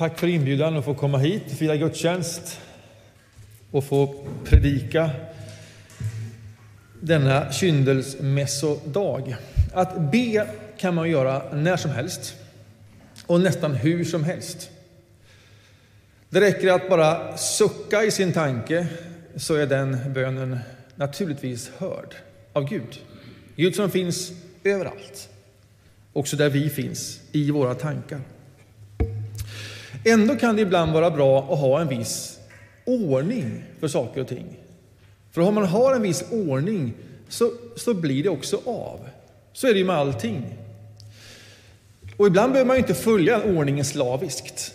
Tack för inbjudan att få komma hit och fira gudstjänst och få predika denna kyndelsmässodag. Att be kan man göra när som helst och nästan hur som helst. Det räcker att bara sucka i sin tanke så är den bönen naturligtvis hörd av Gud. Gud som finns överallt, också där vi finns, i våra tankar. Ändå kan det ibland vara bra att ha en viss ordning för saker och ting. För om man har en viss ordning så, så blir det också av. Så är det ju med allting. Och ibland behöver man inte följa ordningen slaviskt.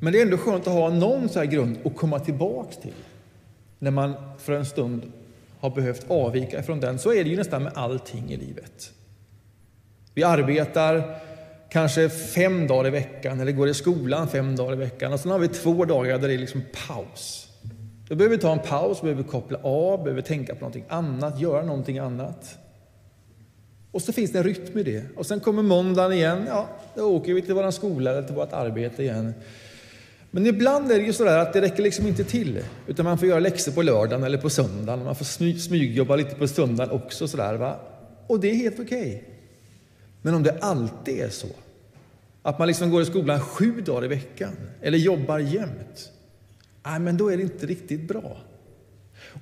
Men det är ändå skönt att ha någon så här grund att komma tillbaks till. När man för en stund har behövt avvika ifrån den. Så är det ju nästan med allting i livet. Vi arbetar kanske fem dagar i veckan eller går i skolan fem dagar i veckan och sen har vi två dagar där det är liksom paus. Då behöver vi ta en paus, behöver koppla av, behöver tänka på någonting annat, göra någonting annat. Och så finns det en rytm i det. Och sen kommer måndagen igen, ja, då åker vi till vår skola eller till vårt arbete igen. Men ibland är det ju sådär att det räcker liksom inte till, utan man får göra läxor på lördagen eller på söndagen. Man får smygjobba lite på söndagen också sådär va. Och det är helt okej. Okay. Men om det alltid är så, att man liksom går i skolan sju dagar i veckan eller jobbar jämt, nej, men då är det inte riktigt bra.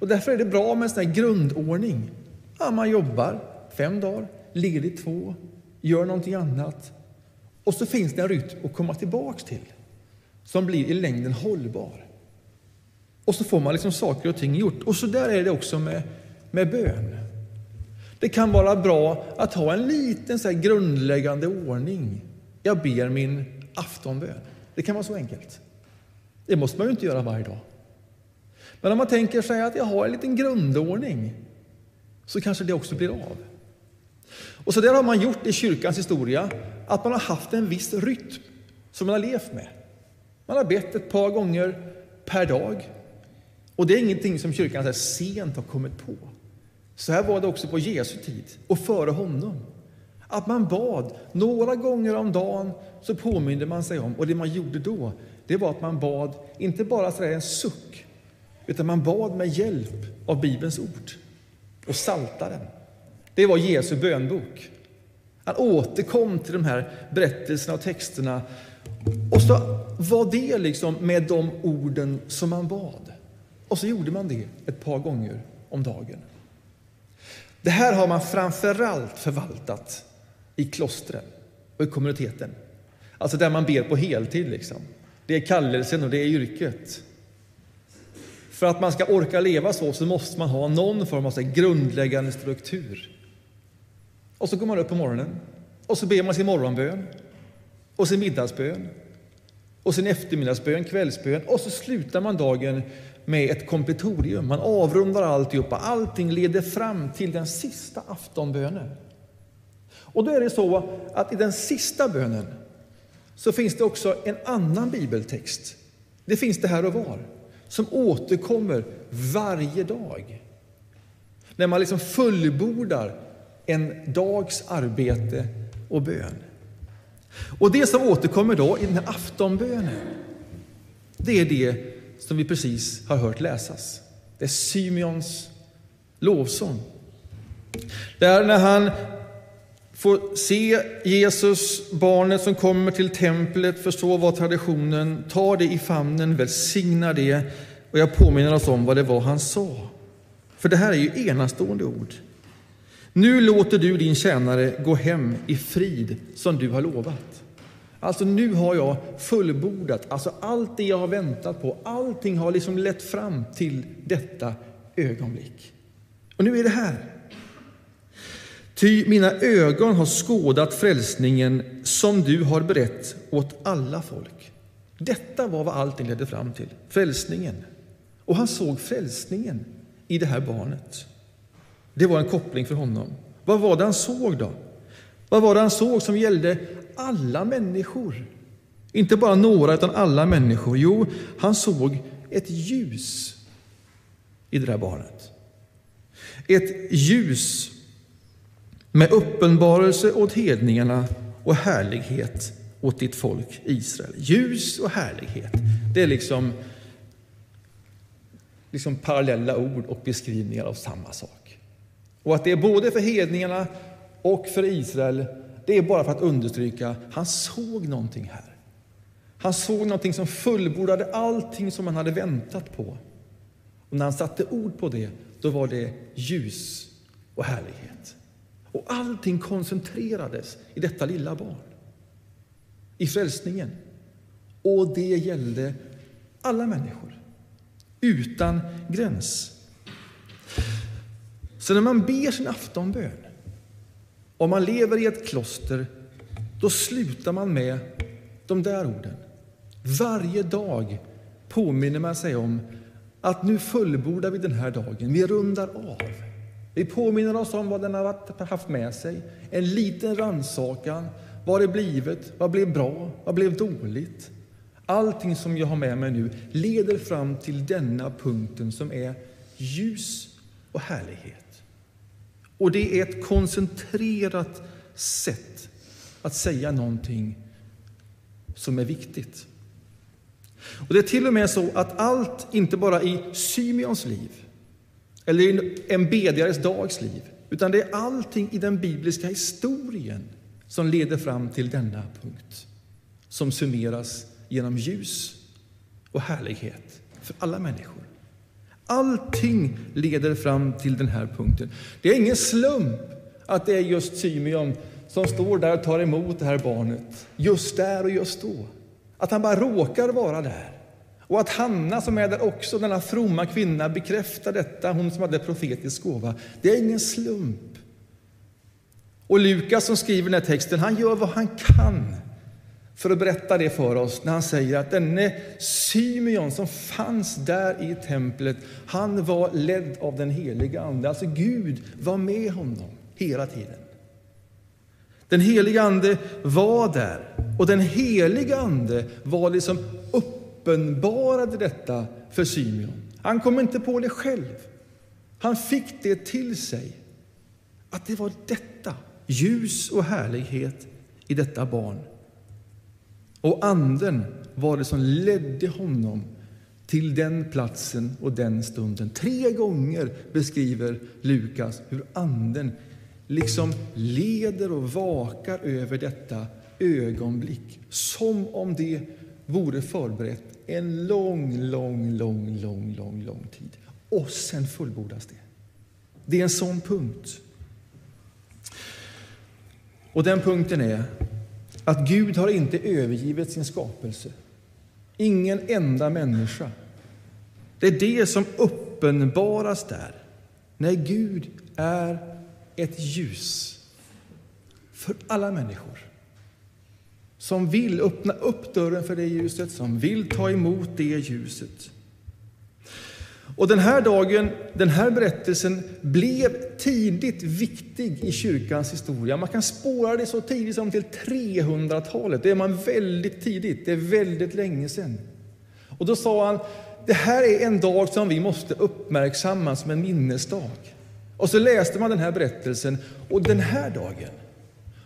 Och därför är det bra med en sån här grundordning. Ja, man jobbar fem dagar, ledigt två, gör någonting annat. Och så finns det en rytm att komma tillbaks till som blir i längden hållbar. Och så får man liksom saker och ting gjort. Och så där är det också med, med bön. Det kan vara bra att ha en liten så grundläggande ordning. Jag ber min aftonbön. Det kan vara så enkelt. Det måste man ju inte göra varje dag. Men om man tänker sig att jag har en liten grundordning så kanske det också blir av. Och så där har man gjort i kyrkans historia, att man har haft en viss rytm som man har levt med. Man har bett ett par gånger per dag. Och det är ingenting som kyrkan så sent har kommit på. Så här var det också på Jesu tid och före honom. Att man bad några gånger om dagen så påminde man sig om, och det man gjorde då, det var att man bad inte bara sådär en suck, utan man bad med hjälp av Bibelns ord och saltaren. Det var Jesu bönbok. Han återkom till de här berättelserna och texterna och så var det liksom med de orden som man bad. Och så gjorde man det ett par gånger om dagen. Det här har man framförallt förvaltat i klostren och i kommuniteten. Alltså där man ber på heltid. Liksom. Det är kallelsen och det är yrket. För att man ska orka leva så, så måste man ha någon form av grundläggande struktur. Och så går man upp på morgonen och så ber man sin morgonbön och sin middagsbön och sin eftermiddagsbön, kvällsbön och så slutar man dagen med ett kompletorium. Man avrundar alltihopa. Allting leder fram till den sista aftonbönen. Och då är det så att i den sista bönen så finns det också en annan bibeltext. Det finns det här och var, som återkommer varje dag. När man liksom fullbordar en dags arbete och bön. Och det som återkommer då i den här aftonbönen, det är det som vi precis har hört läsas. Det är Symeons lovsång. Där när han får se Jesus, barnet som kommer till templet, förstå vad traditionen, tar det i famnen, välsigna det och jag påminner oss om vad det var han sa. För det här är ju enastående ord. Nu låter du din tjänare gå hem i frid som du har lovat. Alltså nu har jag fullbordat, alltså allt det jag har väntat på, allting har liksom lett fram till detta ögonblick. Och nu är det här. Ty mina ögon har skådat frälsningen som du har berett åt alla folk. Detta var vad allting ledde fram till, frälsningen. Och han såg frälsningen i det här barnet. Det var en koppling för honom. Vad var det han såg då? Vad var det han såg som gällde alla människor? Inte bara några, utan alla människor. Jo, han såg ett ljus i det där barnet. Ett ljus med uppenbarelse åt hedningarna och härlighet åt ditt folk Israel. Ljus och härlighet, det är liksom, liksom parallella ord och beskrivningar av samma sak. Och att det är både för hedningarna och för Israel, det är bara för att understryka, han såg någonting här. Han såg någonting som fullbordade allting som han hade väntat på. Och när han satte ord på det, då var det ljus och härlighet. Och allting koncentrerades i detta lilla barn, i frälsningen. Och det gällde alla människor, utan gräns. Så när man ber sin aftonbön, om man lever i ett kloster, då slutar man med de där orden. Varje dag påminner man sig om att nu fullbordar vi den här dagen. Vi rundar av. Vi påminner oss om vad den har haft med sig. En liten rannsakan. Vad det blivit? Vad blev bra? Vad blev dåligt? Allting som jag har med mig nu leder fram till denna punkten som är ljus och härlighet. Och det är ett koncentrerat sätt att säga någonting som är viktigt. Och Det är till och med så att allt, inte bara i Symeons liv eller i en bedjares dags liv, utan det är allting i den bibliska historien som leder fram till denna punkt, som summeras genom ljus och härlighet för alla människor. Allting leder fram till den här punkten. Det är ingen slump att det är just Symeon som står där och tar emot det här barnet, just där och just då. Att han bara råkar vara där. Och att Hanna som är där också, denna fromma kvinna, bekräftar detta, hon som hade profetisk gåva. Det är ingen slump. Och Lukas som skriver den här texten, han gör vad han kan för att berätta det för oss när han säger att denne Symeon som fanns där i templet, han var ledd av den heliga Ande. Alltså Gud var med honom hela tiden. Den heliga Ande var där och den heliga Ande var liksom uppenbarade detta för Symeon. Han kom inte på det själv. Han fick det till sig. Att det var detta, ljus och härlighet i detta barn. Och anden var det som ledde honom till den platsen och den stunden. Tre gånger beskriver Lukas hur anden liksom leder och vakar över detta ögonblick som om det vore förberett en lång, lång, lång, lång, lång, lång tid. Och sen fullbordas det. Det är en sån punkt. Och den punkten är att Gud har inte övergivit sin skapelse. Ingen enda människa. Det är det som uppenbaras där, när Gud är ett ljus för alla människor som vill öppna upp dörren för det ljuset, som vill ta emot det ljuset. Och den här dagen, den här berättelsen blev tidigt viktig i kyrkans historia. Man kan spåra det så tidigt som till 300-talet. Det är man väldigt tidigt, det är väldigt länge sedan. Och då sa han, det här är en dag som vi måste uppmärksamma som en minnesdag. Och så läste man den här berättelsen och den här dagen,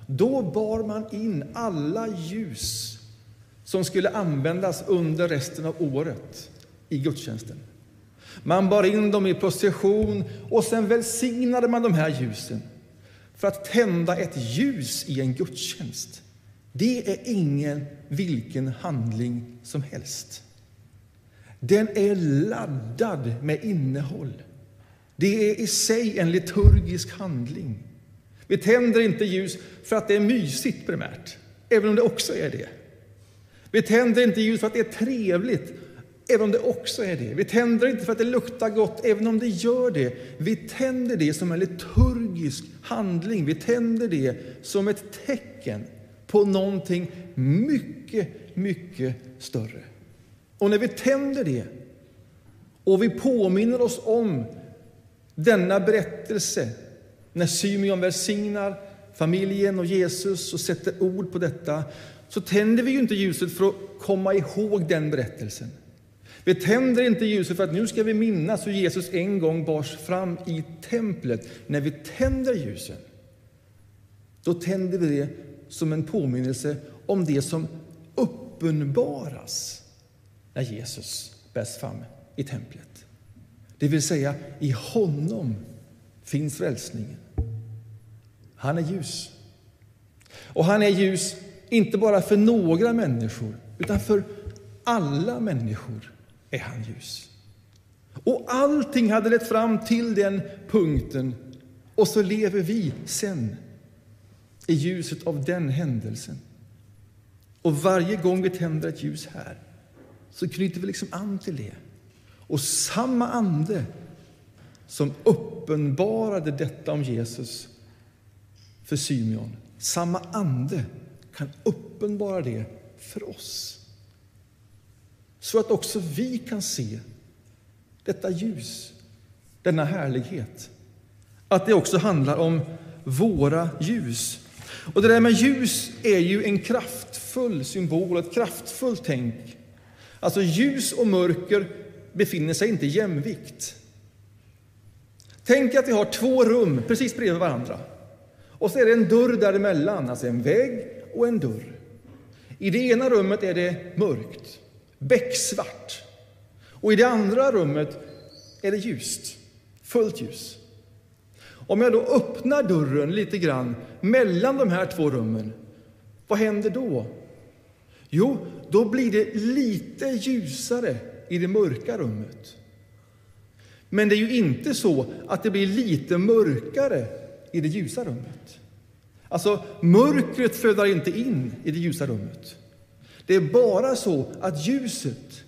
då bar man in alla ljus som skulle användas under resten av året i gudstjänsten. Man bar in dem i procession och sen välsignade man de här ljusen. För att tända ett ljus i en gudstjänst, det är ingen vilken handling som helst. Den är laddad med innehåll. Det är i sig en liturgisk handling. Vi tänder inte ljus för att det är mysigt primärt, även om det också är det. Vi tänder inte ljus för att det är trevligt, även om det också är det. Vi tänder inte för att det luktar gott, även om det gör det. Vi tänder det som en liturgisk handling. Vi tänder det som ett tecken på någonting mycket, mycket större. Och när vi tänder det och vi påminner oss om denna berättelse, när Symeon välsignar familjen och Jesus och sätter ord på detta, så tänder vi ju inte ljuset för att komma ihåg den berättelsen. Vi tänder inte ljuset för att nu ska vi minnas hur Jesus en gång bars fram i templet. När vi tänder ljusen, då tänder vi det som en påminnelse om det som uppenbaras när Jesus bärs fram i templet. Det vill säga, i honom finns frälsningen. Han är ljus. Och han är ljus inte bara för några människor, utan för alla människor är han ljus. Och allting hade lett fram till den punkten och så lever vi sen i ljuset av den händelsen. Och varje gång vi tänder ett ljus här så knyter vi liksom an till det. Och samma ande som uppenbarade detta om Jesus för Symeon, samma ande kan uppenbara det för oss. Så att också vi kan se detta ljus, denna härlighet. Att det också handlar om våra ljus. Och det där med ljus är ju en kraftfull symbol, ett kraftfullt tänk. Alltså ljus och mörker befinner sig inte i jämvikt. Tänk att vi har två rum precis bredvid varandra. Och så är det en dörr däremellan, alltså en vägg och en dörr. I det ena rummet är det mörkt, becksvart. Och i det andra rummet är det ljust, fullt ljus. Om jag då öppnar dörren lite grann mellan de här två rummen, vad händer då? Jo, då blir det lite ljusare i det mörka rummet. Men det är ju inte så att det blir lite mörkare i det ljusa rummet. Alltså, mörkret flödar inte in i det ljusa rummet. Det är bara så att ljuset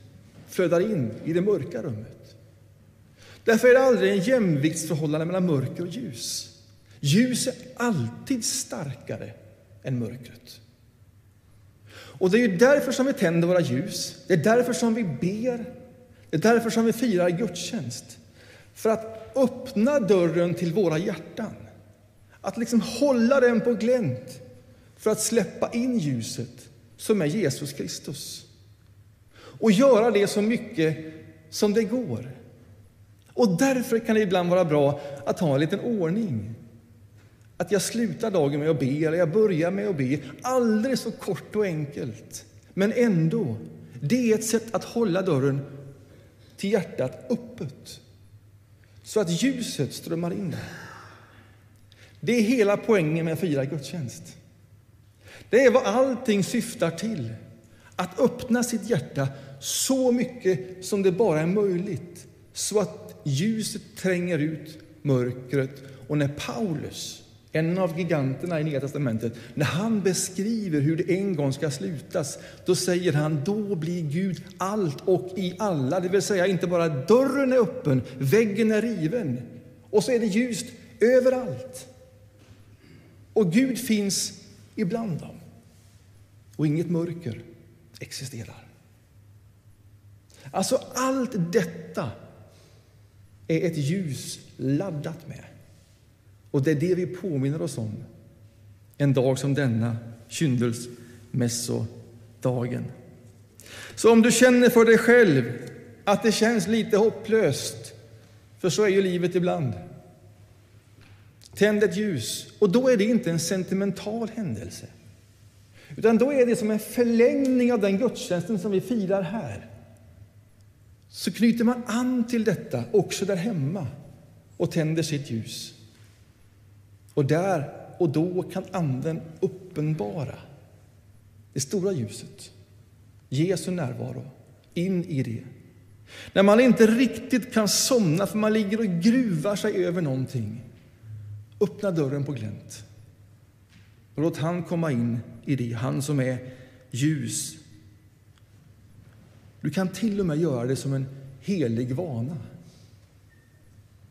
flödar in i det mörka rummet. Därför är det aldrig en jämviktsförhållande mellan mörker och ljus. Ljus är alltid starkare än mörkret. Och det är därför som vi tänder våra ljus, det är därför som vi ber, det är därför som vi firar gudstjänst. För att öppna dörren till våra hjärtan, att liksom hålla den på glänt för att släppa in ljuset som är Jesus Kristus. Och göra det så mycket som det går. Och därför kan det ibland vara bra att ha en liten ordning. Att jag slutar dagen med att be, eller jag börjar med att be. Aldrig så kort och enkelt, men ändå. Det är ett sätt att hålla dörren till hjärtat öppet, så att ljuset strömmar in där. Det är hela poängen med att fira gudstjänst. Det är vad allting syftar till. Att öppna sitt hjärta så mycket som det bara är möjligt, så att ljuset tränger ut mörkret. Och när Paulus, en av giganterna i Nya testamentet, när han beskriver hur det en gång ska slutas, då säger han då blir Gud allt och i alla. Det vill säga inte bara dörren är öppen, väggen är riven och så är det ljust överallt. Och Gud finns ibland dem. Och inget mörker existerar. Alltså allt detta är ett ljus laddat med. Och det är det vi påminner oss om en dag som denna, kyndelsmässodagen. Så om du känner för dig själv att det känns lite hopplöst, för så är ju livet ibland. Tänd ett ljus, och då är det inte en sentimental händelse. Utan då är det som en förlängning av den gudstjänsten som vi firar här så knyter man an till detta också där hemma och tänder sitt ljus. Och där och då kan Anden uppenbara det stora ljuset, Jesu närvaro, in i det. När man inte riktigt kan somna för man ligger och gruvar sig över någonting, öppna dörren på glänt och låt han komma in i dig, han som är ljus du kan till och med göra det som en helig vana.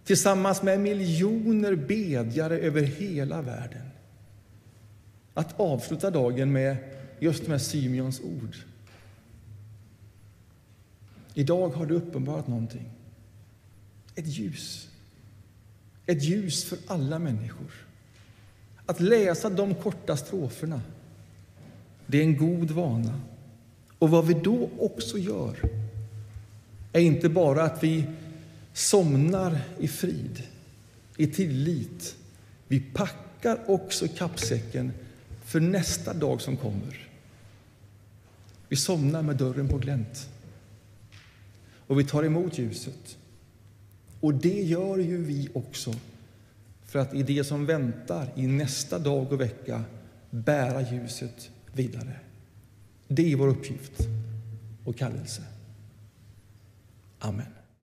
Tillsammans med miljoner bedjare över hela världen. Att avsluta dagen med just med Symeons ord. Idag har du uppenbarat någonting. Ett ljus. Ett ljus för alla människor. Att läsa de korta stroferna, det är en god vana. Och vad vi då också gör är inte bara att vi somnar i frid, i tillit. Vi packar också kappsäcken för nästa dag som kommer. Vi somnar med dörren på glänt. Och vi tar emot ljuset. Och det gör ju vi också för att i det som väntar i nästa dag och vecka bära ljuset vidare. Det är vår uppgift och kallelse. Amen.